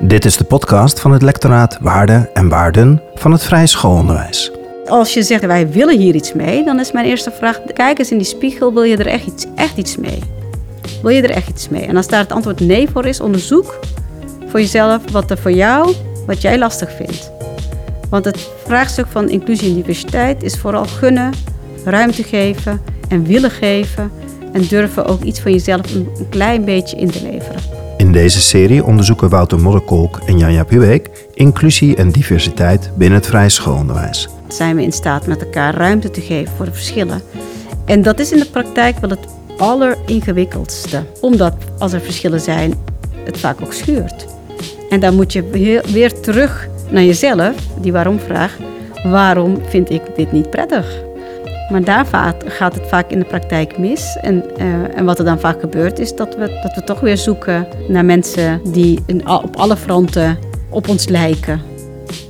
Dit is de podcast van het lectoraat Waarden en Waarden van het Vrije Schoolonderwijs. Als je zegt wij willen hier iets mee, dan is mijn eerste vraag: kijk eens in die spiegel, wil je er echt iets, echt iets mee? Wil je er echt iets mee? En als daar het antwoord nee voor is, onderzoek voor jezelf wat er voor jou, wat jij lastig vindt. Want het vraagstuk van inclusie en diversiteit is vooral gunnen, ruimte geven en willen geven en durven ook iets van jezelf een klein beetje in te leveren. In deze serie onderzoeken Wouter Modderkolk en Janja Pubeek inclusie en diversiteit binnen het vrije schoolonderwijs. Zijn we in staat met elkaar ruimte te geven voor de verschillen? En dat is in de praktijk wel het alleringewikkeldste. Omdat als er verschillen zijn, het vaak ook schuurt. En dan moet je weer terug naar jezelf, die waarom-vraag. Waarom vind ik dit niet prettig? Maar daar gaat het vaak in de praktijk mis. En, uh, en wat er dan vaak gebeurt is dat we, dat we toch weer zoeken naar mensen die op alle fronten op ons lijken.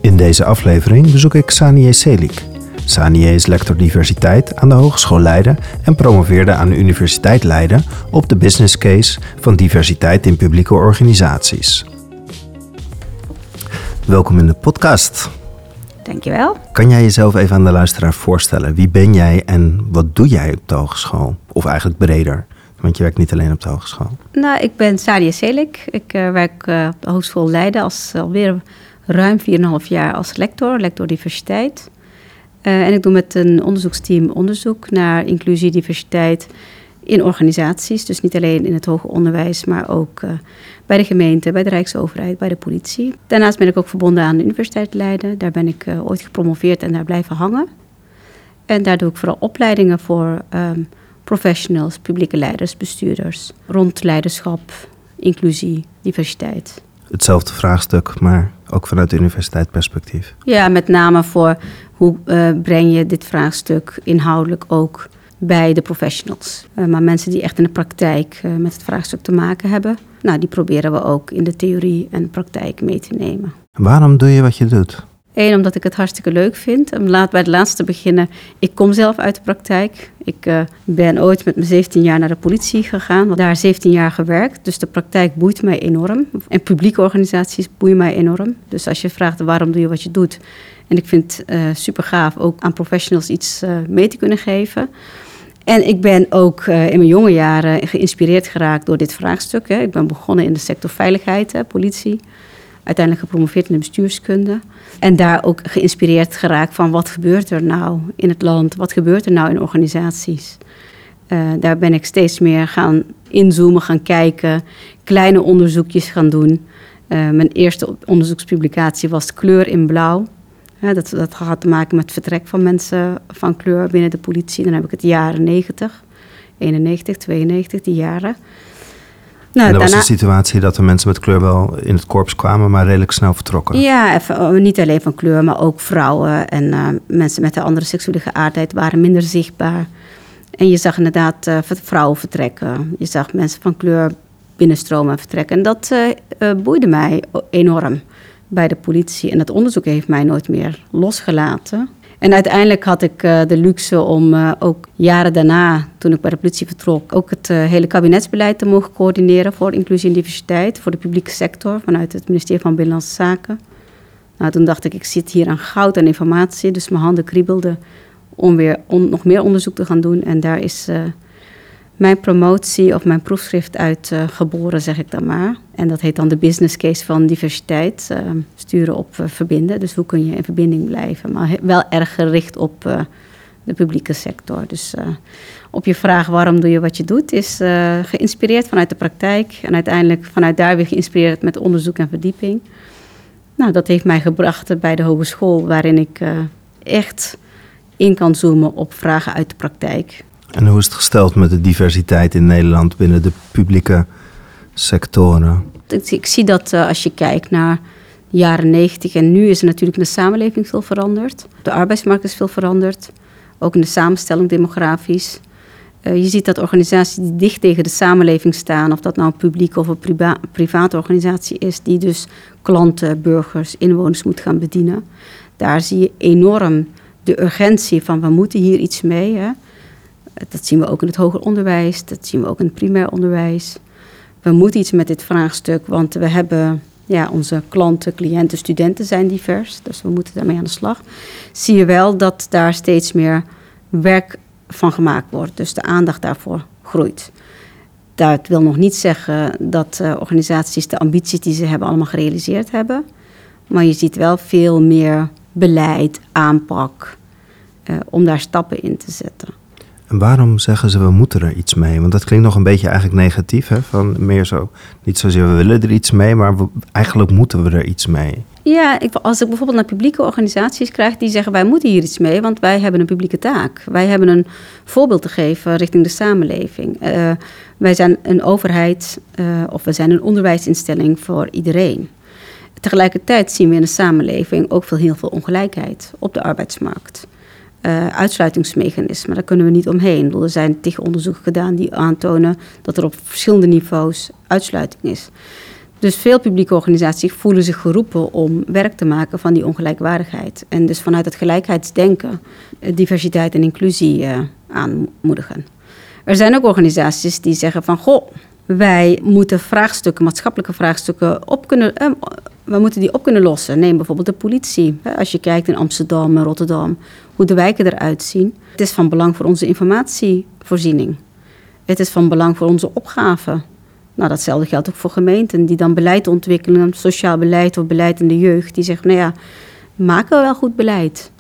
In deze aflevering bezoek ik Sanier Selik. Sanier is lector diversiteit aan de Hogeschool Leiden en promoveerde aan de Universiteit Leiden op de business case van diversiteit in publieke organisaties. Welkom in de podcast. Dankjewel. Kan jij jezelf even aan de luisteraar voorstellen? Wie ben jij en wat doe jij op de hogeschool? Of eigenlijk breder, want je werkt niet alleen op de hogeschool. Nou, ik ben Sadia Selik. Ik uh, werk uh, op de Hogeschool Leiden als alweer ruim 4,5 jaar als lector, lector diversiteit. Uh, en ik doe met een onderzoeksteam onderzoek naar inclusie, diversiteit in organisaties. Dus niet alleen in het hoger onderwijs, maar ook uh, bij de gemeente, bij de Rijksoverheid, bij de politie. Daarnaast ben ik ook verbonden aan de Universiteit Leiden. Daar ben ik uh, ooit gepromoveerd en daar blijven hangen. En daar doe ik vooral opleidingen voor um, professionals, publieke leiders, bestuurders. Rond leiderschap, inclusie, diversiteit. Hetzelfde vraagstuk, maar ook vanuit de universiteitsperspectief. Ja, met name voor hoe uh, breng je dit vraagstuk inhoudelijk ook bij de professionals. Uh, maar mensen die echt in de praktijk uh, met het vraagstuk te maken hebben, nou, die proberen we ook in de theorie en praktijk mee te nemen. Waarom doe je wat je doet? Eén, omdat ik het hartstikke leuk vind. Om laat bij het laatste beginnen. Ik kom zelf uit de praktijk. Ik uh, ben ooit met mijn 17 jaar naar de politie gegaan. Daar 17 jaar gewerkt. Dus de praktijk boeit mij enorm. En publieke organisaties boeien mij enorm. Dus als je vraagt waarom doe je wat je doet. En ik vind het uh, super gaaf ook aan professionals iets uh, mee te kunnen geven. En ik ben ook uh, in mijn jonge jaren geïnspireerd geraakt door dit vraagstuk. Ik ben begonnen in de sector veiligheid, politie. Uiteindelijk gepromoveerd in de bestuurskunde. En daar ook geïnspireerd geraakt van wat gebeurt er nou in het land? Wat gebeurt er nou in organisaties? Uh, daar ben ik steeds meer gaan inzoomen, gaan kijken, kleine onderzoekjes gaan doen. Uh, mijn eerste onderzoekspublicatie was Kleur in Blauw. Ja, dat, dat had te maken met het vertrek van mensen van kleur binnen de politie. Dan heb ik het jaren 90, 91, 92, die jaren. Nou, en dat daarna... was de situatie dat de mensen met kleur wel in het korps kwamen, maar redelijk snel vertrokken. Ja, even, niet alleen van kleur, maar ook vrouwen en uh, mensen met een andere seksuele geaardheid waren minder zichtbaar. En je zag inderdaad uh, vrouwen vertrekken. Je zag mensen van kleur binnenstromen en vertrekken. En dat uh, boeide mij enorm bij de politie. En dat onderzoek heeft mij nooit meer losgelaten. En uiteindelijk had ik uh, de luxe om uh, ook jaren daarna, toen ik bij de politie vertrok, ook het uh, hele kabinetsbeleid te mogen coördineren voor inclusie en diversiteit, voor de publieke sector vanuit het ministerie van Binnenlandse Zaken. Nou, toen dacht ik, ik zit hier aan goud en informatie, dus mijn handen kriebelden om weer nog meer onderzoek te gaan doen. En daar is mijn promotie of mijn proefschrift uit uh, geboren, zeg ik dan maar. En dat heet dan de business case van diversiteit. Uh, sturen op uh, verbinden. Dus hoe kun je in verbinding blijven? Maar wel erg gericht op de publieke sector. Dus op je vraag waarom doe je wat je doet, is geïnspireerd vanuit de praktijk. En uiteindelijk vanuit daar weer geïnspireerd met onderzoek en verdieping. Nou, dat heeft mij gebracht bij de hogeschool, waarin ik echt in kan zoomen op vragen uit de praktijk. En hoe is het gesteld met de diversiteit in Nederland binnen de publieke sectoren? Ik, zie dat uh, als je kijkt naar de jaren 90 en nu is er natuurlijk in de samenleving veel veranderd. De arbeidsmarkt is veel veranderd, ook in de samenstelling demografisch. Uh, je ziet dat organisaties die dicht tegen de samenleving staan, of dat nou een publieke of een priva private organisatie is, die dus klanten, burgers, inwoners moet gaan bedienen. Daar zie je enorm de urgentie van we moeten hier iets mee. Hè. Dat zien we ook in het hoger onderwijs, dat zien we ook in het primair onderwijs. We moeten iets met dit vraagstuk, want we hebben ja, onze klanten, cliënten, studenten zijn divers, dus we moeten daarmee aan de slag. Zie je wel dat daar steeds meer werk van gemaakt wordt. Dus de aandacht daarvoor groeit. Dat wil nog niet zeggen dat uh, organisaties de ambities die ze hebben allemaal gerealiseerd hebben. Maar je ziet wel veel meer beleid, aanpak, uh, om daar stappen in te zetten. En waarom zeggen ze we moeten er iets mee? Want dat klinkt nog een beetje eigenlijk negatief, hè? Van meer zo, niet zozeer we willen er iets mee, maar eigenlijk moeten we er iets mee. Ja, ik, als ik bijvoorbeeld naar publieke organisaties krijg die zeggen wij moeten hier iets mee, want wij hebben een publieke taak. Wij hebben een voorbeeld te geven richting de samenleving. Uh, wij zijn een overheid uh, of we zijn een onderwijsinstelling voor iedereen. Tegelijkertijd zien we in de samenleving ook veel, heel veel ongelijkheid op de arbeidsmarkt. Uh, uitsluitingsmechanismen, daar kunnen we niet omheen. Er zijn tig onderzoeken gedaan die aantonen dat er op verschillende niveaus uitsluiting is. Dus veel publieke organisaties voelen zich geroepen om werk te maken van die ongelijkwaardigheid. En dus vanuit het gelijkheidsdenken eh, diversiteit en inclusie uh, aanmoedigen. Er zijn ook organisaties die zeggen van goh, wij moeten vraagstukken, maatschappelijke vraagstukken op kunnen, eh, we moeten die op kunnen lossen. Neem bijvoorbeeld de politie. Als je kijkt in Amsterdam en Rotterdam, hoe de wijken eruit zien. Het is van belang voor onze informatievoorziening. Het is van belang voor onze opgave. Nou, datzelfde geldt ook voor gemeenten die dan beleid ontwikkelen, sociaal beleid of beleid in de jeugd. Die zeggen, nou ja, maken we wel goed beleid?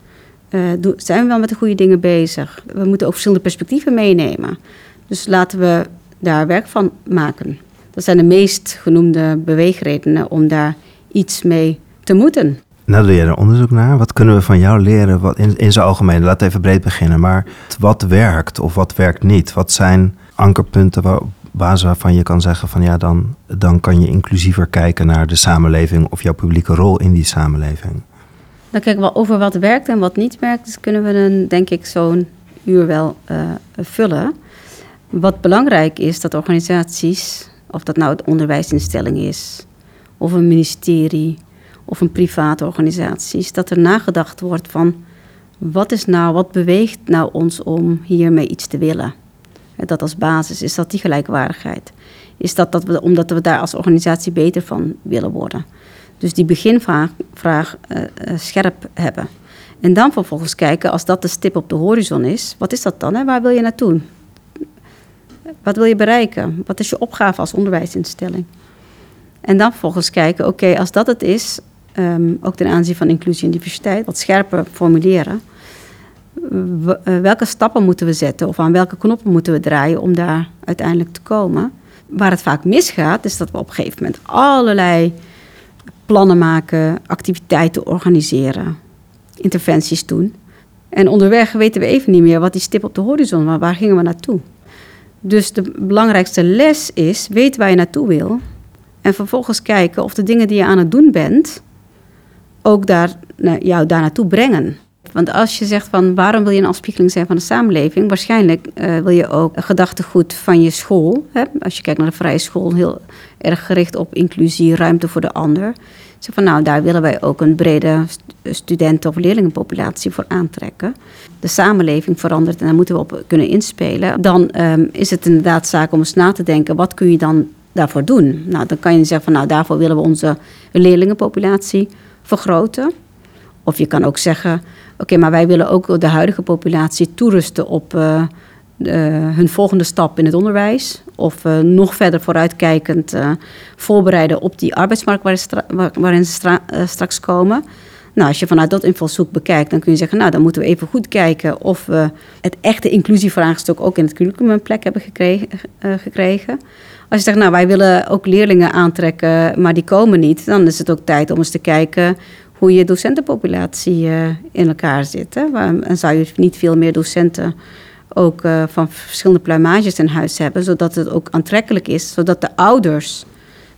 Uh, zijn we wel met de goede dingen bezig? We moeten ook verschillende perspectieven meenemen. Dus laten we daar werk van maken. Dat zijn de meest genoemde beweegredenen om daar iets mee te moeten. Nou, doe je er onderzoek naar. Wat kunnen we van jou leren wat in, in zijn algemeen? Laat even breed beginnen. Maar wat werkt of wat werkt niet? Wat zijn ankerpunten waar, basis waarvan je kan zeggen van ja, dan, dan kan je inclusiever kijken naar de samenleving of jouw publieke rol in die samenleving? Dan kijken we over wat werkt en wat niet werkt. Dus kunnen we dan denk ik zo'n uur wel uh, vullen. Wat belangrijk is dat organisaties, of dat nou het onderwijsinstelling is, of een ministerie, of een private organisatie, dat er nagedacht wordt van wat is nou, wat beweegt nou ons om hiermee iets te willen? Dat als basis, is dat die gelijkwaardigheid? Is dat, dat we, omdat we daar als organisatie beter van willen worden? Dus die beginvraag vraag, uh, uh, scherp hebben. En dan vervolgens kijken, als dat de stip op de horizon is, wat is dat dan? Hè? Waar wil je naartoe? Wat wil je bereiken? Wat is je opgave als onderwijsinstelling? En dan vervolgens kijken, oké, als dat het is, um, ook ten aanzien van inclusie en diversiteit, wat scherper formuleren. Eh, welke stappen moeten we zetten of aan welke knoppen moeten we draaien om daar uiteindelijk te komen? Waar het vaak misgaat, is dat we op een gegeven moment allerlei plannen maken, activiteiten organiseren, interventies doen. En onderweg weten we even niet meer wat die stip op de horizon was. Waar gingen we naartoe? Dus de belangrijkste les is: weet waar je naartoe wil. En vervolgens kijken of de dingen die je aan het doen bent, ook daar, nou, jou daar naartoe brengen. Want als je zegt van waarom wil je een afspiegeling zijn van de samenleving, waarschijnlijk uh, wil je ook gedachtegoed van je school. Hè? Als je kijkt naar de vrije school, heel erg gericht op inclusie, ruimte voor de ander. Zeg van nou, daar willen wij ook een brede studenten- of leerlingenpopulatie voor aantrekken. De samenleving verandert en daar moeten we op kunnen inspelen. Dan um, is het inderdaad zaak om eens na te denken, wat kun je dan daarvoor doen? Nou, dan kan je zeggen van nou, daarvoor willen we onze leerlingenpopulatie vergroten. Of je kan ook zeggen, oké, maar wij willen ook de huidige populatie toerusten op de, hun volgende stap in het onderwijs. Of uh, nog verder vooruitkijkend uh, voorbereiden op die arbeidsmarkt waarin, ze stra straks komen. Nou, als je vanuit dat invalshoek bekijkt, dan kun je zeggen, nou, dan moeten we even goed kijken of we het echte inclusievraagstuk ook in het curriculum een plek hebben gekregen. gekregen. Als je zegt, nou, wij willen ook leerlingen aantrekken, maar die komen niet, dan is het ook tijd om eens te kijken hoe je docentenpopulatie uh, in elkaar zit. Hè? En zou je niet veel meer docenten ook uh, van verschillende pluimages in huis hebben, zodat het ook aantrekkelijk is, zodat de ouders,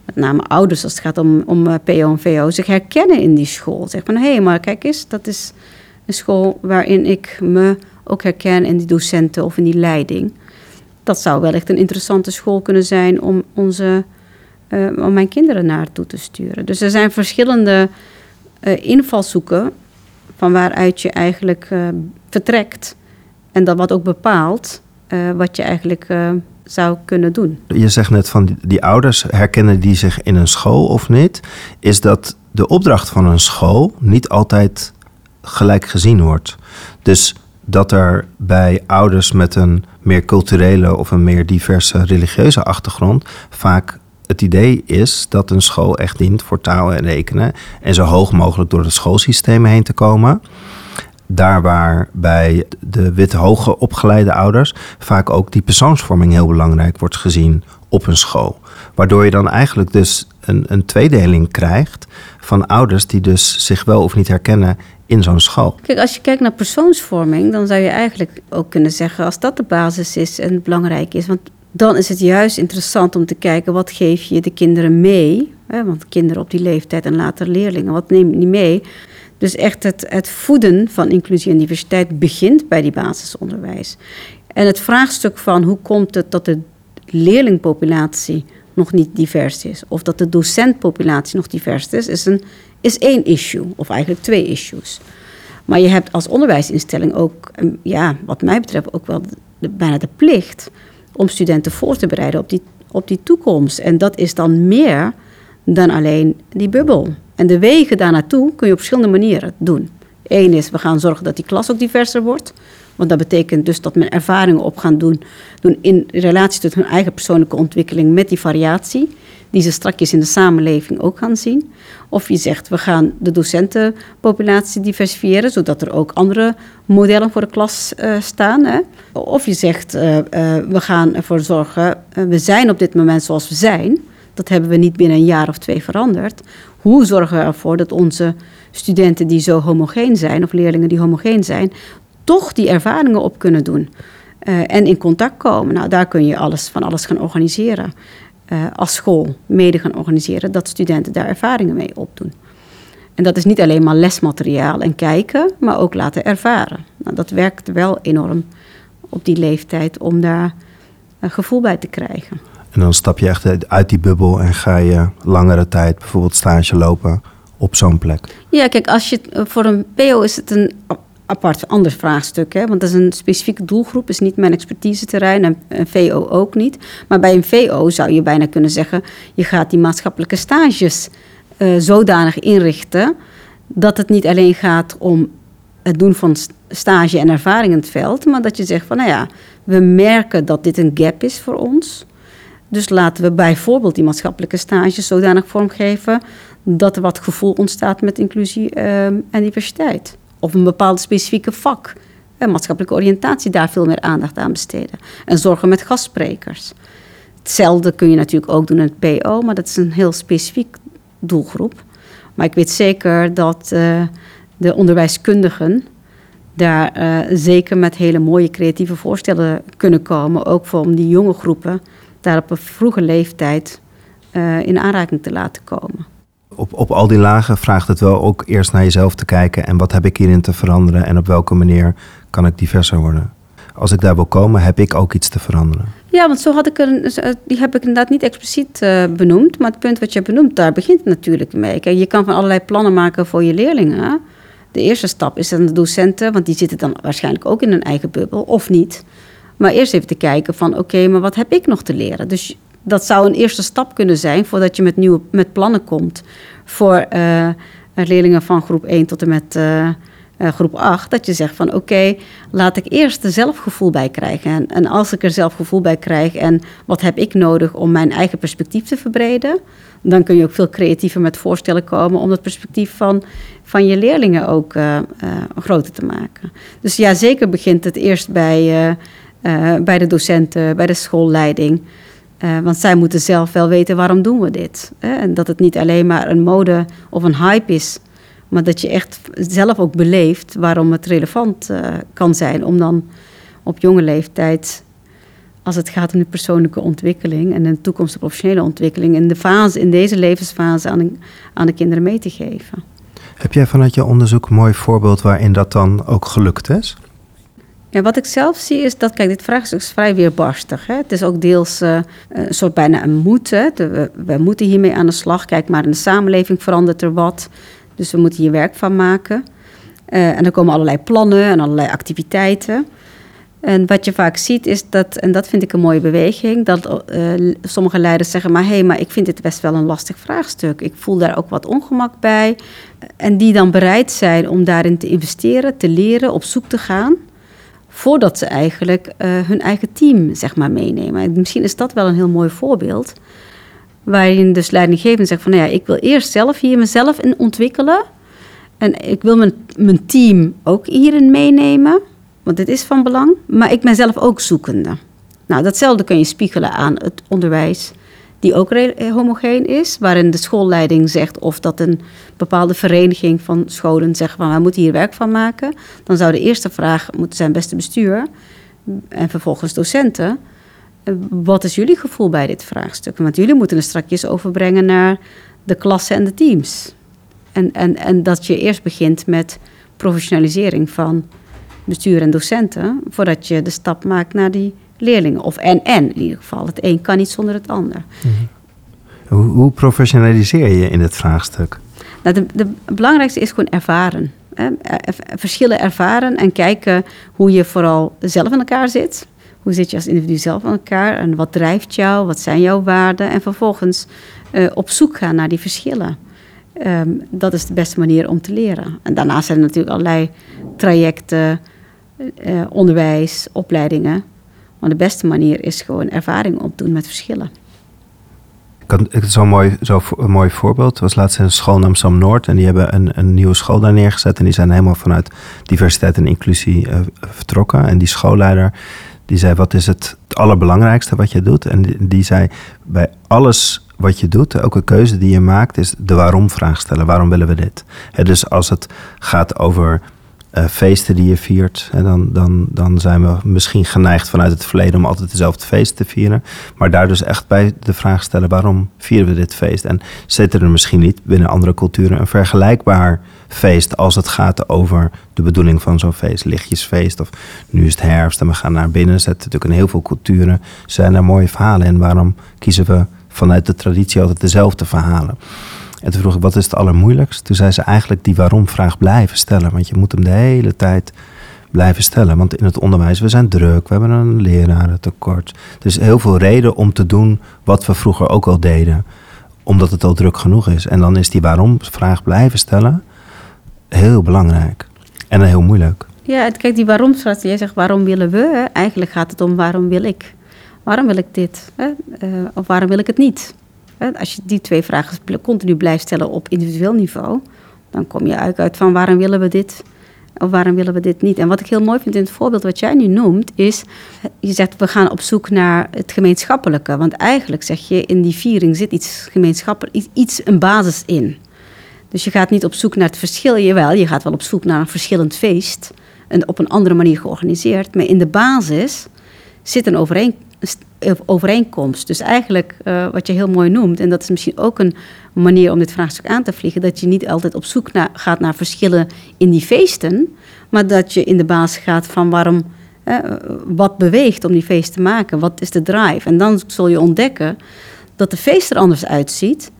met name ouders als het gaat om, om uh, PO en VO, zich herkennen in die school. Zeg van, hé, hey, maar kijk eens, dat is een school waarin ik me ook herken in die docenten of in die leiding. Dat zou wellicht een interessante school kunnen zijn om, onze, om mijn kinderen naartoe te sturen. Dus er zijn verschillende uh, invalshoeken van waaruit je eigenlijk uh, vertrekt. En dat wat ook bepaalt wat je eigenlijk zou kunnen doen. Je zegt net van die, die ouders herkennen die zich in een school of niet. Is dat de opdracht van een school niet altijd gelijk gezien wordt? Dus dat er bij ouders met een meer culturele of een meer diverse religieuze achtergrond vaak het idee is dat een school echt dient voor taal en rekenen en zo hoog mogelijk door het schoolsysteem heen te komen. Daar waar bij de witte hoge opgeleide ouders vaak ook die persoonsvorming heel belangrijk wordt gezien op een school. Waardoor je dan eigenlijk dus een, een tweedeling krijgt van ouders die dus zich wel of niet herkennen in zo'n school. Kijk, als je kijkt naar persoonsvorming, dan zou je eigenlijk ook kunnen zeggen, als dat de basis is en belangrijk is, want dan is het juist interessant om te kijken wat geef je de kinderen mee. Hè, want kinderen op die leeftijd en later leerlingen, wat neem je niet mee? Dus echt het, het voeden van inclusie en diversiteit begint bij die basisonderwijs. En het vraagstuk van hoe komt het dat de leerlingpopulatie nog niet divers is, of dat de docentpopulatie nog divers is, is, een, is één issue, of eigenlijk twee issues. Maar je hebt als onderwijsinstelling ook, ja, wat mij betreft, ook wel bijna de plicht om studenten voor te bereiden op die, op die toekomst. En dat is dan meer dan alleen die bubbel. En de wegen daar naartoe kun je op verschillende manieren doen. Eén is, we gaan zorgen dat die klas ook diverser wordt. Want dat betekent dus dat men ervaringen op gaan doen, doen in relatie tot hun eigen persoonlijke ontwikkeling met die variatie, die ze strakjes in de samenleving ook gaan zien. Of je zegt, we gaan de docentenpopulatie diversifiëren, zodat er ook andere modellen voor de klas uh, staan. Hè. Of je zegt, uh, uh, we gaan ervoor zorgen, we zijn op dit moment zoals we zijn. Dat hebben we niet binnen een jaar of twee veranderd. Hoe zorgen we ervoor dat onze studenten die zo homogeen zijn, of leerlingen die homogeen zijn, toch die ervaringen op kunnen doen. Uh, en in contact komen. Nou, daar kun je alles, van alles gaan organiseren. Uh, als school mede gaan organiseren, dat studenten daar ervaringen mee opdoen. En dat is niet alleen maar lesmateriaal en kijken, maar ook laten ervaren. Nou, dat werkt wel enorm op die leeftijd om daar een gevoel bij te krijgen. En dan stap je echt uit die bubbel en ga je langere tijd bijvoorbeeld stage lopen op zo'n plek. Ja, kijk, als je, voor een PO is het een apart ander vraagstuk. Hè? Want dat is een specifieke doelgroep, is niet mijn expertise-terrein en een VO ook niet. Maar bij een VO zou je bijna kunnen zeggen: je gaat die maatschappelijke stages uh, zodanig inrichten dat het niet alleen gaat om het doen van stage en ervaring in het veld, maar dat je zegt van nou ja, we merken dat dit een gap is voor ons. Dus laten we bijvoorbeeld die maatschappelijke stages zodanig vormgeven dat er wat gevoel ontstaat met inclusie uh, en diversiteit of een bepaald specifieke vak. Maatschappelijke oriëntatie daar veel meer aandacht aan besteden. En zorgen met gastsprekers. Hetzelfde kun je natuurlijk ook doen in het PO, maar dat is een heel specifiek doelgroep. Maar ik weet zeker dat uh, de onderwijskundigen daar uh, zeker met hele mooie creatieve voorstellen kunnen komen. Ook voor om die jonge groepen daar op een vroege leeftijd uh, in aanraking te laten komen op, op al die lagen vraagt het wel ook eerst naar jezelf te kijken. En wat heb ik hierin te veranderen en op welke manier kan ik diverser worden? Als ik daar wil komen, heb ik ook iets te veranderen. Ja, want zo had ik er, die heb ik inderdaad niet expliciet uh, benoemd. Maar het punt wat je benoemt, daar begint het natuurlijk mee. Kijk, je kan van allerlei plannen maken voor je leerlingen. De eerste stap is dan de docenten, want die zitten dan waarschijnlijk ook in hun eigen bubbel, of niet. Maar eerst even te kijken van, oké, maar wat heb ik nog te leren? Dus dat zou een eerste stap kunnen zijn voordat je met nieuwe met plannen komt voor uh, leerlingen van groep 1 tot en met uh, uh, groep 8. Dat je zegt van oké, laat ik eerst er zelfgevoel bij krijgen. En, en als ik er zelfgevoel bij krijg en wat heb ik nodig om mijn eigen perspectief te verbreden, dan kun je ook veel creatiever met voorstellen komen om dat perspectief van, van je leerlingen ook groter te maken. Dus ja, zeker begint het eerst bij, bij de docenten, bij de schoolleiding. Uh, want zij moeten zelf wel weten waarom doen we dit. Hè? En dat het niet alleen maar een mode of een hype is. Maar dat je echt zelf ook beleeft waarom het relevant uh, kan zijn. Om dan op jonge leeftijd, als het gaat om de persoonlijke ontwikkeling en de toekomstige professionele ontwikkeling, in, de fase, in deze levensfase aan de, aan de kinderen mee te geven. Heb jij vanuit je onderzoek een mooi voorbeeld waarin dat dan ook gelukt is? Ja, wat ik zelf zie is dat, kijk, dit vraagstuk is vrij weerbarstig. Hè? Het is ook deels uh, een soort bijna een moeten. we, moeten hiermee aan de slag. Kijk maar, in de samenleving verandert er wat. Dus we moeten hier werk van maken. Uh, en er komen allerlei plannen en allerlei activiteiten. En wat je vaak ziet is dat, en dat vind ik een mooie beweging, dat uh, sommige leiders zeggen, maar hé, hey, maar ik vind dit best wel een lastig vraagstuk. Ik voel daar ook wat ongemak bij. En die dan bereid zijn om daarin te investeren, te leren, op zoek te gaan, voordat ze eigenlijk uh, hun eigen team zeg maar meenemen. En misschien is dat wel een heel mooi voorbeeld, waarin dus leidinggevend zegt van, nou ja, ik wil eerst zelf hier mezelf in ontwikkelen. En ik wil mijn, mijn team ook hierin meenemen want dit is van belang. Maar ik ben zelf ook zoekende. Nou, datzelfde kun je spiegelen aan het onderwijs, die ook eh, homogeen is, waarin de schoolleiding zegt of dat een bepaalde vereniging van scholen zegt van wij moeten hier werk van maken. Dan zou de eerste vraag moeten zijn, beste bestuur en vervolgens docenten. Eh, wat is jullie gevoel bij dit vraagstuk? Want jullie moeten er strakjes overbrengen naar de klassen en de teams. En, en, en dat je eerst begint met professionalisering van bestuur en docenten, voordat je de stap maakt naar die leerlingen. Of en en in ieder geval. Het een kan niet zonder het ander. Mhm. Hoe, hoe, professionaliseer je in het vraagstuk? Nou, de, de belangrijkste is gewoon ervaren. Hè? Verschillen ervaren en kijken hoe je vooral zelf in elkaar zit. Hoe zit je als individu zelf in elkaar en wat drijft jou, wat zijn jouw waarden? En vervolgens uh, op zoek gaan naar die verschillen. Um, dat is de beste manier om te leren. En daarnaast zijn er natuurlijk allerlei trajecten, uh, onderwijs, opleidingen. Maar de beste manier is gewoon ervaring opdoen met verschillen. Zo'n mooi, zo mooi voorbeeld was laatst een school in Amsterdam Noord. En die hebben een, een nieuwe school daar neergezet. En die zijn helemaal vanuit diversiteit en inclusie uh, vertrokken. En die schoolleider die zei: Wat is het, allerbelangrijkste wat je doet? En die, zei: Bij alles wat je doet, elke keuze die je maakt, is de waarom-vraag stellen. Waarom willen we dit? dus als het gaat over uh, feesten die je viert. En dan, dan, dan zijn we misschien geneigd vanuit het verleden om altijd dezelfde feest te vieren. Maar daar dus echt bij de vraag stellen: waarom vieren we dit feest? En zitten er misschien niet binnen andere culturen een vergelijkbaar feest als het gaat over de bedoeling van zo'n feest? Lichtjesfeest of nu is het herfst en we gaan naar binnen. Zetten natuurlijk in heel veel culturen zijn er mooie verhalen. En waarom kiezen we vanuit de traditie altijd dezelfde verhalen? En toen vroeg ik, wat is het allermoeilijkst? Toen zei ze eigenlijk die waarom-vraag blijven stellen. Want je moet hem de hele tijd blijven stellen. Want in het onderwijs, we zijn druk, we hebben een lerarentekort. Er is heel veel reden om te doen wat we vroeger ook al deden. Omdat het al druk genoeg is. En dan is die waarom-vraag blijven stellen heel belangrijk. En heel moeilijk. Ja, kijk, die waarom-vraag, jij zegt waarom willen we? Eigenlijk gaat het om waarom wil ik? Waarom wil ik dit? Uh, of waarom wil ik het niet? Als je die twee vragen continu blijft stellen op individueel niveau, dan kom je uit, uit van waarom willen we dit of waarom willen we dit niet. En wat ik heel mooi vind in het voorbeeld wat jij nu noemt, is je zegt we gaan op zoek naar het gemeenschappelijke. Want eigenlijk zeg je in die viering zit iets gemeenschappelijk, iets, een basis in. Dus je gaat niet op zoek naar het verschil, jawel, je gaat wel op zoek naar een verschillend feest. En op een andere manier georganiseerd. Maar in de basis zit een overeenkomst overeenkomst. Dus eigenlijk uh, wat je heel mooi noemt, en dat is misschien ook een manier om dit vraagstuk aan te vliegen, dat je niet altijd op zoek naar, gaat naar verschillen in die feesten, maar dat je in de basis gaat van waarom, uh, wat beweegt om die feest te maken, wat is de drive. En dan zul je ontdekken dat de feest er anders uitziet,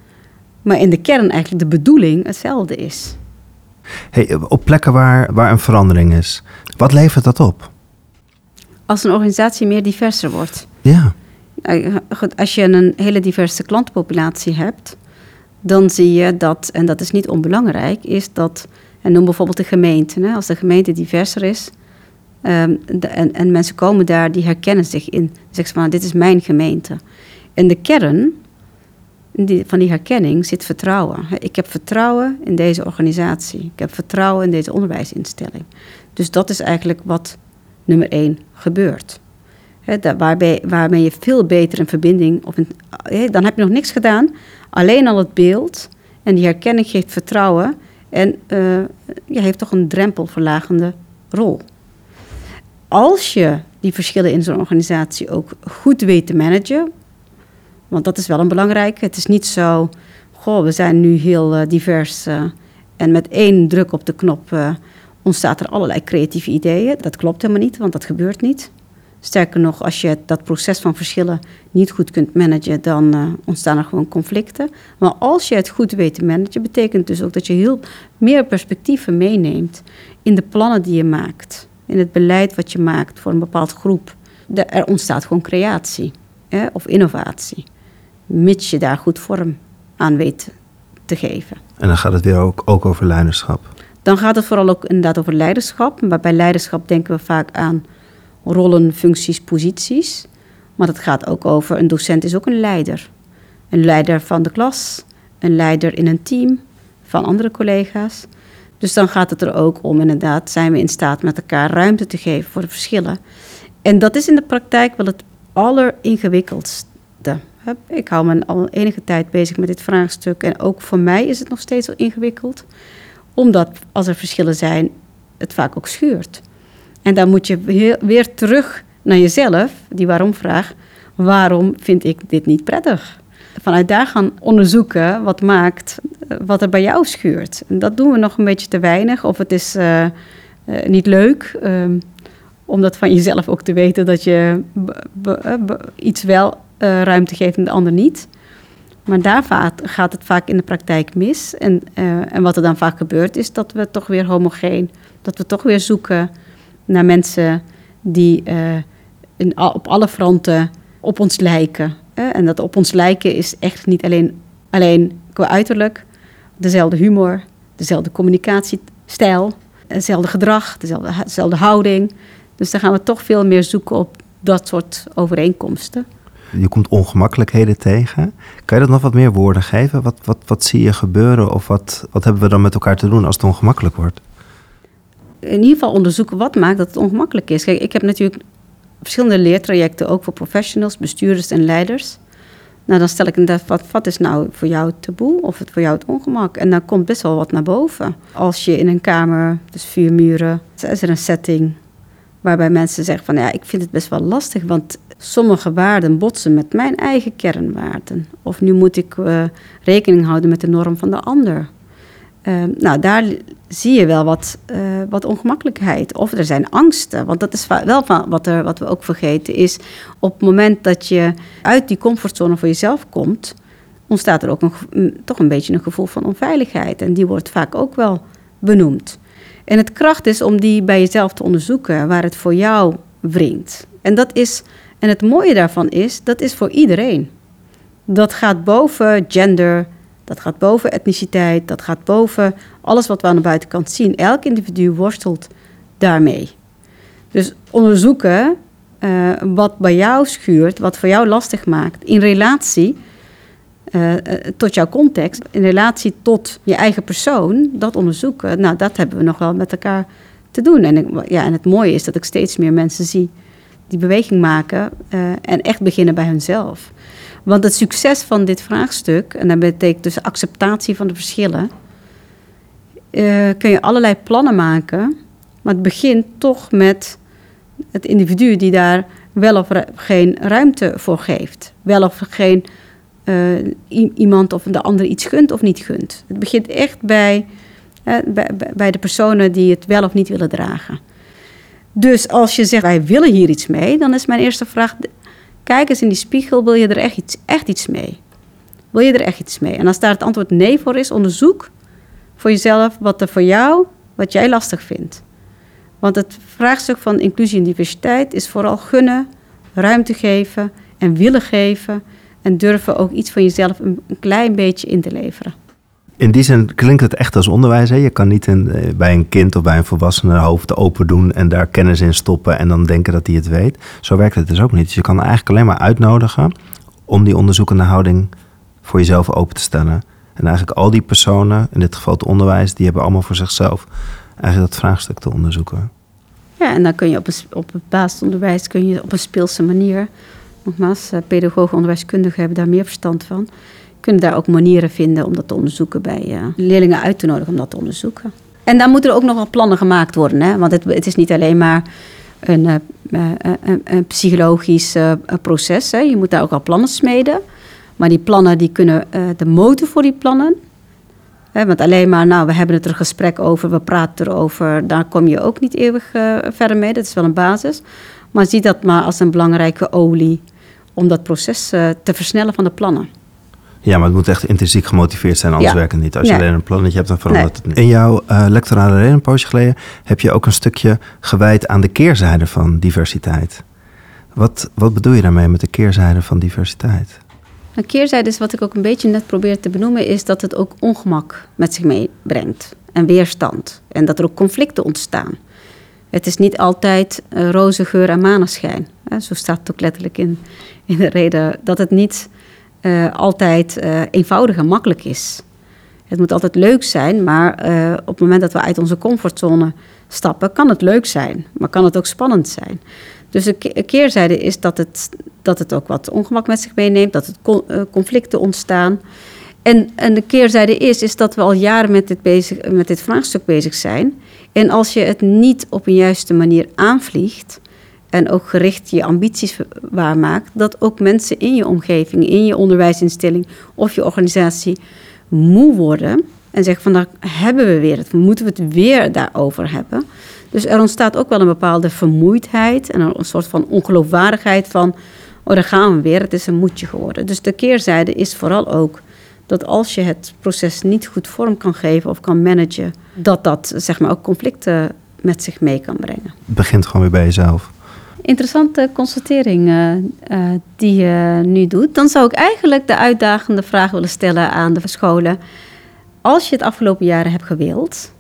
maar in de kern eigenlijk de bedoeling hetzelfde is. Hey, op plekken waar, waar een verandering is, wat levert dat op? Als een organisatie meer diverser wordt. Ja. Nou, als je een hele diverse klantenpopulatie hebt, dan zie je dat, en dat is niet onbelangrijk, is dat, en noem bijvoorbeeld de gemeente, hè, als de gemeente diverser is, ehm, en, en, mensen komen daar, die herkennen zich in, zeggen van, dit is mijn gemeente. En de kern die, van die herkenning zit vertrouwen. Ik heb vertrouwen in deze organisatie. Ik heb vertrouwen in deze onderwijsinstelling. Dus dat is eigenlijk wat nummer één gebeurt. Waarbij, waarmee je veel beter een verbinding, of dan heb je nog niks gedaan, alleen al het beeld en die herkenning geeft vertrouwen en uh, je heeft toch een drempelverlagende rol. Als je die verschillen in zo'n organisatie ook goed weet te managen, want dat is wel een belangrijke. Het is niet zo, goh, we zijn nu heel uh, divers uh, en met één druk op de knop ontstaat er allerlei creatieve ideeën. Dat klopt helemaal niet, want dat gebeurt niet. Sterker nog, als je dat proces van verschillen niet goed kunt managen, dan uh, ontstaan er gewoon conflicten. Maar als je het goed weet te managen, betekent dus ook dat je heel meer perspectieven meeneemt in de plannen die je maakt. in het beleid wat je maakt voor een bepaald groep, er ontstaat gewoon creatie hè, of innovatie. Mits je daar goed vorm aan weet te geven. En dan gaat het weer ook, ook over leiderschap. Dan gaat het vooral ook inderdaad over leiderschap. Maar bij leiderschap denken we vaak aan rollen, functies, posities. Maar het gaat ook over, een docent is ook een leider. Een leider van de klas, een leider in een team van andere collega's. Dus dan gaat het er ook om, inderdaad, zijn we in staat met elkaar ruimte te geven voor de verschillen. En dat is in de praktijk wel het alleringewikkeldste. Ik hou me al enige tijd bezig met dit vraagstuk en ook voor mij is het nog steeds wel ingewikkeld, omdat als er verschillen zijn, het vaak ook schuurt. En dan moet je weer terug naar jezelf, die waarom-vraag. Waarom vind ik dit niet prettig? Vanuit daar gaan onderzoeken wat maakt eh, wat er bij jou schuurt. En dat doen we nog een beetje te weinig. Of het is uh, uh, niet leuk um, om dat van jezelf ook te weten dat je iets wel ruimte geeft en de ander niet. Maar daar gaat het vaak in de praktijk mis. En, en wat er dan vaak gebeurt is dat we toch weer homogeen, dat we toch weer zoeken naar mensen die in, op alle fronten op ons lijken. En dat op ons lijken is echt niet alleen, alleen qua uiterlijk, dezelfde humor, dezelfde communicatiestijl, hetzelfde gedrag, dezelfde, dezelfde houding. Dus dan gaan we toch veel meer zoeken op dat soort overeenkomsten. Je komt ongemakkelijkheden tegen. Kan je dat nog wat meer woorden geven? Wat, wat, wat zie je gebeuren of wat, wat hebben we dan met elkaar te doen als het ongemakkelijk wordt? In ieder geval onderzoeken wat maakt dat het ongemakkelijk is. Kijk, ik heb natuurlijk verschillende leertrajecten, ook voor professionals, bestuurders en leiders. Nou, dan stel ik inderdaad, wat, wat is nou voor jou het taboe of het voor jou het ongemak? En dan komt best wel wat naar boven. Als je in een kamer, dus vier muren, is er een setting waarbij mensen zeggen van ja, ik vind het best wel lastig, want sommige waarden botsen met mijn eigen kernwaarden. Of nu moet ik uh, rekening houden met de norm van de ander. Uh, nou, daar zie je wel wat, uh, wat ongemakkelijkheid. Of er zijn angsten. Want dat is wel van wat, er, wat we ook vergeten is... op het moment dat je uit die comfortzone voor jezelf komt... ontstaat er ook een, toch een beetje een gevoel van onveiligheid. En die wordt vaak ook wel benoemd. En het kracht is om die bij jezelf te onderzoeken... waar het voor jou wringt. En, dat is, en het mooie daarvan is, dat is voor iedereen. Dat gaat boven gender dat gaat boven etniciteit, dat gaat boven alles wat we aan de buitenkant zien. Elk individu worstelt daarmee. Dus onderzoeken uh, wat bij jou schuurt, wat voor jou lastig maakt, in relatie uh, tot jouw context, in relatie tot je eigen persoon, dat onderzoeken, nou, dat hebben we nog wel met elkaar te doen. En, ja, en het mooie is dat ik steeds meer mensen zie die beweging maken uh, en echt beginnen bij hunzelf. Want het succes van dit vraagstuk, en dat betekent dus acceptatie van de verschillen, uh, kun je allerlei plannen maken, maar het begint toch met het individu die daar wel of geen ruimte voor geeft. Wel of geen uh, iemand of de ander iets gunt of niet gunt. Het begint echt bij, bij, bij de personen die het wel of niet willen dragen. Dus als je zegt, wij willen hier iets mee, dan is mijn eerste vraag, Kijk eens in die spiegel, wil je er echt iets, echt iets mee? Wil je er echt iets mee? En als daar het antwoord nee voor is, onderzoek voor jezelf wat er voor jou, wat jij lastig vindt. Want het vraagstuk van inclusie en diversiteit is vooral gunnen, ruimte geven en willen geven en durven ook iets van jezelf een, een klein beetje in te leveren. In die zin klinkt het echt als onderwijs. Hè? Je kan niet eh, bij een kind of bij een volwassene hoofd open doen en daar kennis in stoppen en dan denken dat hij het weet. Zo werkt het dus ook niet. Dus je kan eigenlijk alleen maar uitnodigen om die onderzoekende houding voor jezelf open te stellen. En eigenlijk al die personen, in dit geval het onderwijs, die hebben allemaal voor zichzelf eigenlijk dat vraagstuk te onderzoeken. Ja, en dan kun je op, een, op het basisonderwijs kun je op een speelse manier, nogmaals, eh, pedagogen, onderwijskundigen hebben daar meer verstand van kunnen daar ook manieren vinden om dat te onderzoeken bij uh, leerlingen uit te nodigen om dat te onderzoeken. En dan moeten er ook nog wel plannen gemaakt worden, hè? want het, het is niet alleen maar een, uh, een, een psychologisch proces. Hè? Je moet daar ook al plannen smeden. Maar die plannen die kunnen de motor voor die plannen. Hè? Want alleen maar, nou, we hebben het er gesprek over, we praten erover, daar kom je ook niet eeuwig verder mee. Dat is wel een basis. Maar zie dat maar als een belangrijke olie om dat proces te versnellen van de plannen. Ja, maar het moet echt intrinsiek gemotiveerd zijn, anders Ja. werkt het niet. Als je Nee. alleen een plannetje hebt, dan verandert het niet. In jouw eh lectorale reden, een poosje geleden, heb je ook een stukje gewijd aan de keerzijde van diversiteit. Wat, wat bedoel je daarmee met de keerzijde van diversiteit? Een keerzijde is wat ik ook een beetje net probeer te benoemen, is dat het ook ongemak met zich meebrengt en weerstand. En dat er ook conflicten ontstaan. Het is niet altijd eh, roze geur en maneschijn. Hè, zo staat het ook letterlijk in, in de reden dat het niet eh, altijd eh, eenvoudig en makkelijk is. Het moet altijd leuk zijn, maar eh, op het moment dat we uit onze comfortzone stappen, kan het leuk zijn, maar kan het ook spannend zijn. Dus de ke- keerzijde is dat het, dat het ook wat ongemak met zich meeneemt, dat er con- conflicten ontstaan. En, en de keerzijde is, is dat we al jaren met dit, bezig, met dit vraagstuk bezig zijn. En als je het niet op een juiste manier aanvliegt en ook gericht je ambities waarmaakt, dat ook mensen in je omgeving, in je onderwijsinstelling of je organisatie moe worden en zeggen van daar hebben we weer het, moeten we het weer daarover hebben. Dus er ontstaat ook wel een bepaalde vermoeidheid en een soort van ongeloofwaardigheid van, oh daar gaan we weer, het is een moedje geworden. Dus de keerzijde is vooral ook dat als je het proces niet goed vorm kan geven of kan managen, dat dat zeg maar ook conflicten met zich mee kan brengen. Het begint gewoon weer bij jezelf. Interessante constatering eh, eh, die je nu doet. Dan zou ik eigenlijk de uitdagende vraag willen stellen aan de scholen. Als je het afgelopen jaren hebt gewild,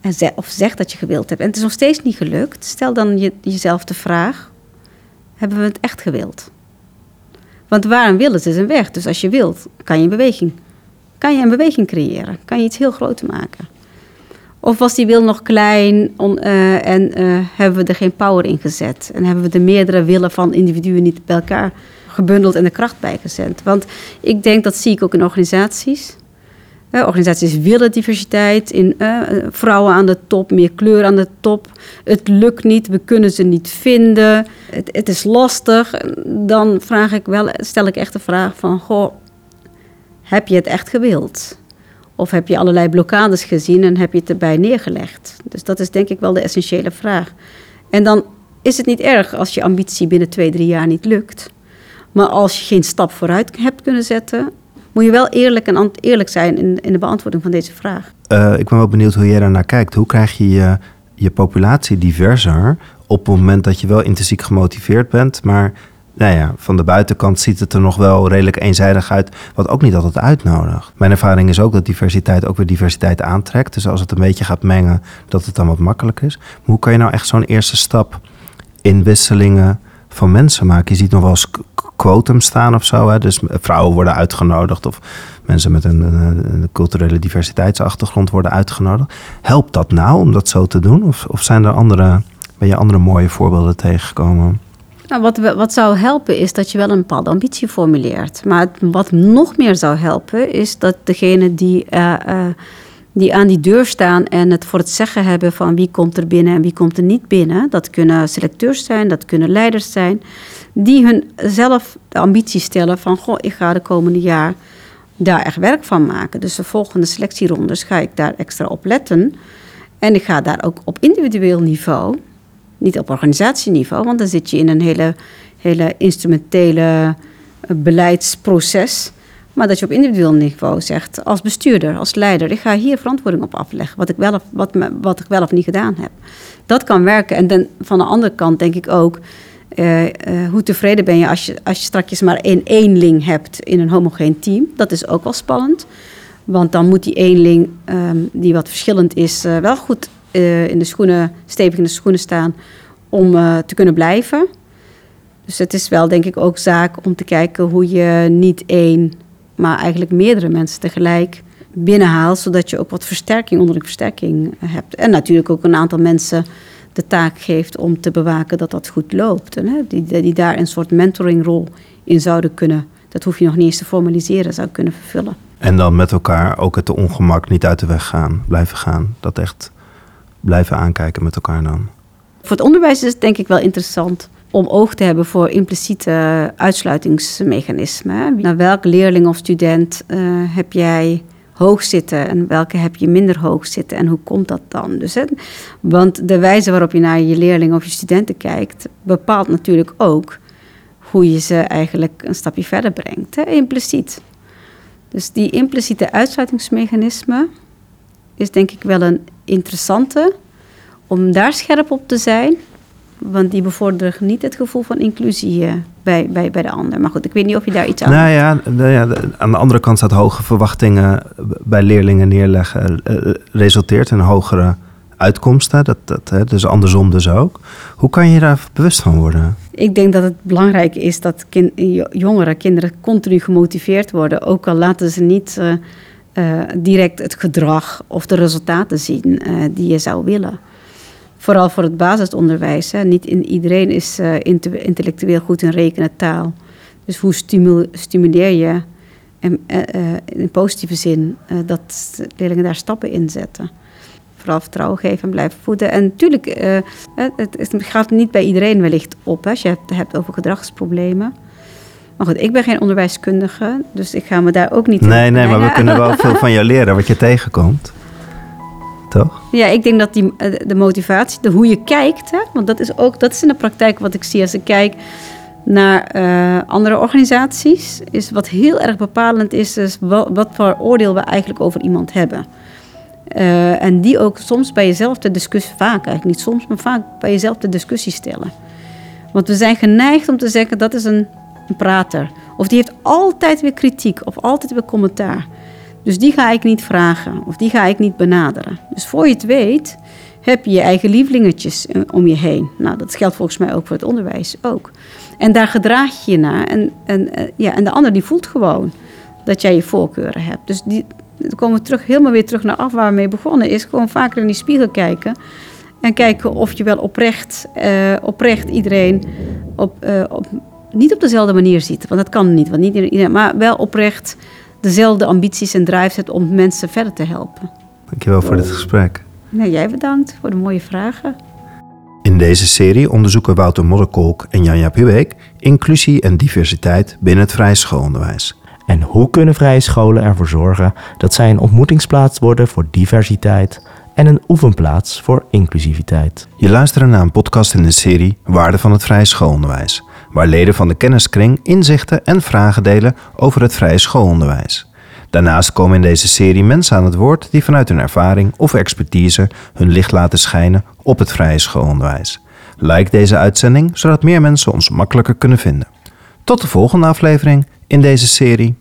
en of zegt dat je gewild hebt, en het is nog steeds niet gelukt, stel dan je, jezelf de vraag: hebben we het echt gewild? Want waar een wil is, is een weg. Dus als je wilt, kan je een beweging, kan je een beweging creëren, kan je iets heel groots maken. Of was die wil nog klein eh, en eh, hebben we er geen power in gezet? En hebben we de meerdere willen van individuen niet bij elkaar gebundeld en de kracht bijgezet? Want ik denk, dat zie ik ook in organisaties. Eh, organisaties willen diversiteit, in, vrouwen aan de top, meer kleur aan de top. Het lukt niet, we kunnen ze niet vinden. Het, het is lastig. Dan vraag ik wel, stel ik echt de vraag van... Goh, heb je het echt gewild? Of heb je allerlei blokkades gezien en heb je het erbij neergelegd? Dus dat is denk ik wel de essentiële vraag. En dan is het niet erg als je ambitie binnen twee, drie jaar niet lukt. Maar als je geen stap vooruit hebt kunnen zetten, moet je wel eerlijk, en eerlijk zijn in, in de beantwoording van deze vraag. Eh, ik ben wel benieuwd hoe jij daar naar kijkt. Hoe krijg je je, je populatie diverser op het moment dat je wel intrinsiek gemotiveerd bent, maar nou ja, van de buitenkant ziet het er nog wel redelijk eenzijdig uit, wat ook niet altijd uitnodigt. Mijn ervaring is ook dat diversiteit ook weer diversiteit aantrekt. Dus als het een beetje gaat mengen, dat het dan wat makkelijker is. Maar hoe kan je nou echt zo'n eerste stap in wisselingen van mensen maken? Je ziet nog wel eens quotum staan of zo. Hè? Dus vrouwen worden uitgenodigd of mensen met een, een- een culturele diversiteitsachtergrond worden uitgenodigd. Helpt dat nou om dat zo te doen? Of, of zijn er andere, ben je andere mooie voorbeelden tegengekomen? Nou, wat, wat zou helpen is dat je wel een bepaalde ambitie formuleert. Maar wat nog meer zou helpen is dat degene die, eh, eh, die aan die deur staan en het voor het zeggen hebben van wie komt er binnen en wie komt er niet binnen. Dat kunnen selecteurs zijn, dat kunnen leiders zijn. Die hun zelf de ambitie stellen van goh, ik ga de komende jaar daar echt werk van maken. Dus de volgende selectierondes ga ik daar extra op letten. En ik ga daar ook op individueel niveau niet op organisatieniveau, want dan zit je in een hele, hele instrumentele eh, beleidsproces. Maar dat je op individueel niveau zegt, als bestuurder, als leider, ik ga hier verantwoording op afleggen, wat ik wel of, wat, wat ik wel of niet gedaan heb. Dat kan werken. En dan, van de andere kant denk ik ook, eh, eh, hoe tevreden ben je als je, als je straks maar één eenling hebt in een homogeen team. Dat is ook wel spannend. Want dan moet die eenling, ehm, die wat verschillend is, wel goed eh, in de schoenen, stevig in de schoenen staan om eh, te kunnen blijven. Dus het is wel denk ik ook zaak om te kijken hoe je niet één, maar eigenlijk meerdere mensen tegelijk binnenhaalt, zodat je ook wat versterking onder de versterking hebt. En natuurlijk ook een aantal mensen de taak geeft om te bewaken dat dat goed loopt. Hè, die, die daar een soort mentoringrol in zouden kunnen, dat hoef je nog niet eens te formaliseren, zou kunnen vervullen. En dan met elkaar ook het ongemak niet uit de weg gaan, blijven gaan. Dat echt blijven aankijken met elkaar dan. Voor het onderwijs is het denk ik wel interessant om oog te hebben voor impliciete uitsluitingsmechanismen. Naar welke leerling of student eh, heb jij hoog zitten en welke heb je minder hoog zitten en hoe komt dat dan? Dus, want de wijze waarop je naar je leerlingen of je studenten kijkt, bepaalt natuurlijk ook hoe je ze eigenlijk een stapje verder brengt, hè, impliciet. Dus die impliciete uitsluitingsmechanisme is denk ik wel een interessante om daar scherp op te zijn. Want die bevorderen niet het gevoel van inclusie eh, bij, bij, bij de ander. Maar goed, ik weet niet of je daar iets aan Nou ja, nou ja, aan de andere kant staat hoge verwachtingen bij leerlingen neerleggen eh, resulteert in hogere uitkomsten. Dat, dat, dus andersom dus ook. Hoe kan je daar bewust van worden? Ik denk dat het belangrijk is dat kin- jo- jongeren, kinderen continu gemotiveerd worden. Ook al laten ze niet eh, eh, direct het gedrag of de resultaten zien eh, die je zou willen. Vooral voor het basisonderwijs. Hè. Niet in, iedereen is eh, inte- intellectueel goed in rekenen taal. Dus hoe stimu- stimuleer je en, in positieve zin dat leerlingen daar stappen in zetten? Vooral vertrouwen geven en blijven voeden. En natuurlijk, het, het, het gaat niet bij iedereen wellicht op hè, als je het hebt over gedragsproblemen. Maar goed, ik ben geen onderwijskundige, dus ik ga me daar ook niet in Nee, nee, maar we kunnen wel veel van jou leren wat je tegenkomt. Toch? Ja, ik denk dat die, eh, de motivatie, de hoe je kijkt, hè, want dat is ook dat is in de praktijk wat ik zie als ik kijk naar eh, andere organisaties, is wat heel erg bepalend is, is wat, wat voor oordeel we eigenlijk over iemand hebben. Eh, en die ook soms bij jezelf de discussie, vaak eigenlijk niet soms, maar vaak bij jezelf de discussie stellen. Want we zijn geneigd om te zeggen dat is een, een prater. Of die heeft altijd weer kritiek of altijd weer commentaar. Dus die ga ik niet vragen of die ga ik niet benaderen. Dus voor je het weet heb je je eigen lievelingetjes eh, om je heen. Nou, dat geldt volgens mij ook voor het onderwijs ook. En daar gedraag je je naar. En, en, eh, ja, en de ander die voelt gewoon dat jij je voorkeuren hebt. Dus die, dan komen we terug, helemaal weer terug naar af waar we mee begonnen. Is gewoon vaker in die spiegel kijken. En kijken of je wel oprecht, eh, oprecht iedereen op, op, niet op dezelfde manier ziet. Want dat kan niet. Want niet iedereen, maar wel oprecht dezelfde ambities en drives hebt om mensen verder te helpen. Dankjewel voor dit gesprek. Nou, jij bedankt voor de mooie vragen. In deze serie onderzoeken Wouter Modderkolk en Janja Pubeek inclusie en diversiteit binnen het vrije schoolonderwijs. En hoe kunnen vrije scholen ervoor zorgen dat zij een ontmoetingsplaats worden voor diversiteit en een oefenplaats voor inclusiviteit? Je luistert naar een podcast in de serie Waarde van het vrije schoolonderwijs, waar leden van de kenniskring inzichten en vragen delen over het vrije schoolonderwijs. Daarnaast komen in deze serie mensen aan het woord die vanuit hun ervaring of expertise hun licht laten schijnen op het vrije schoolonderwijs. Like deze uitzending zodat meer mensen ons makkelijker kunnen vinden. Tot de volgende aflevering in deze serie.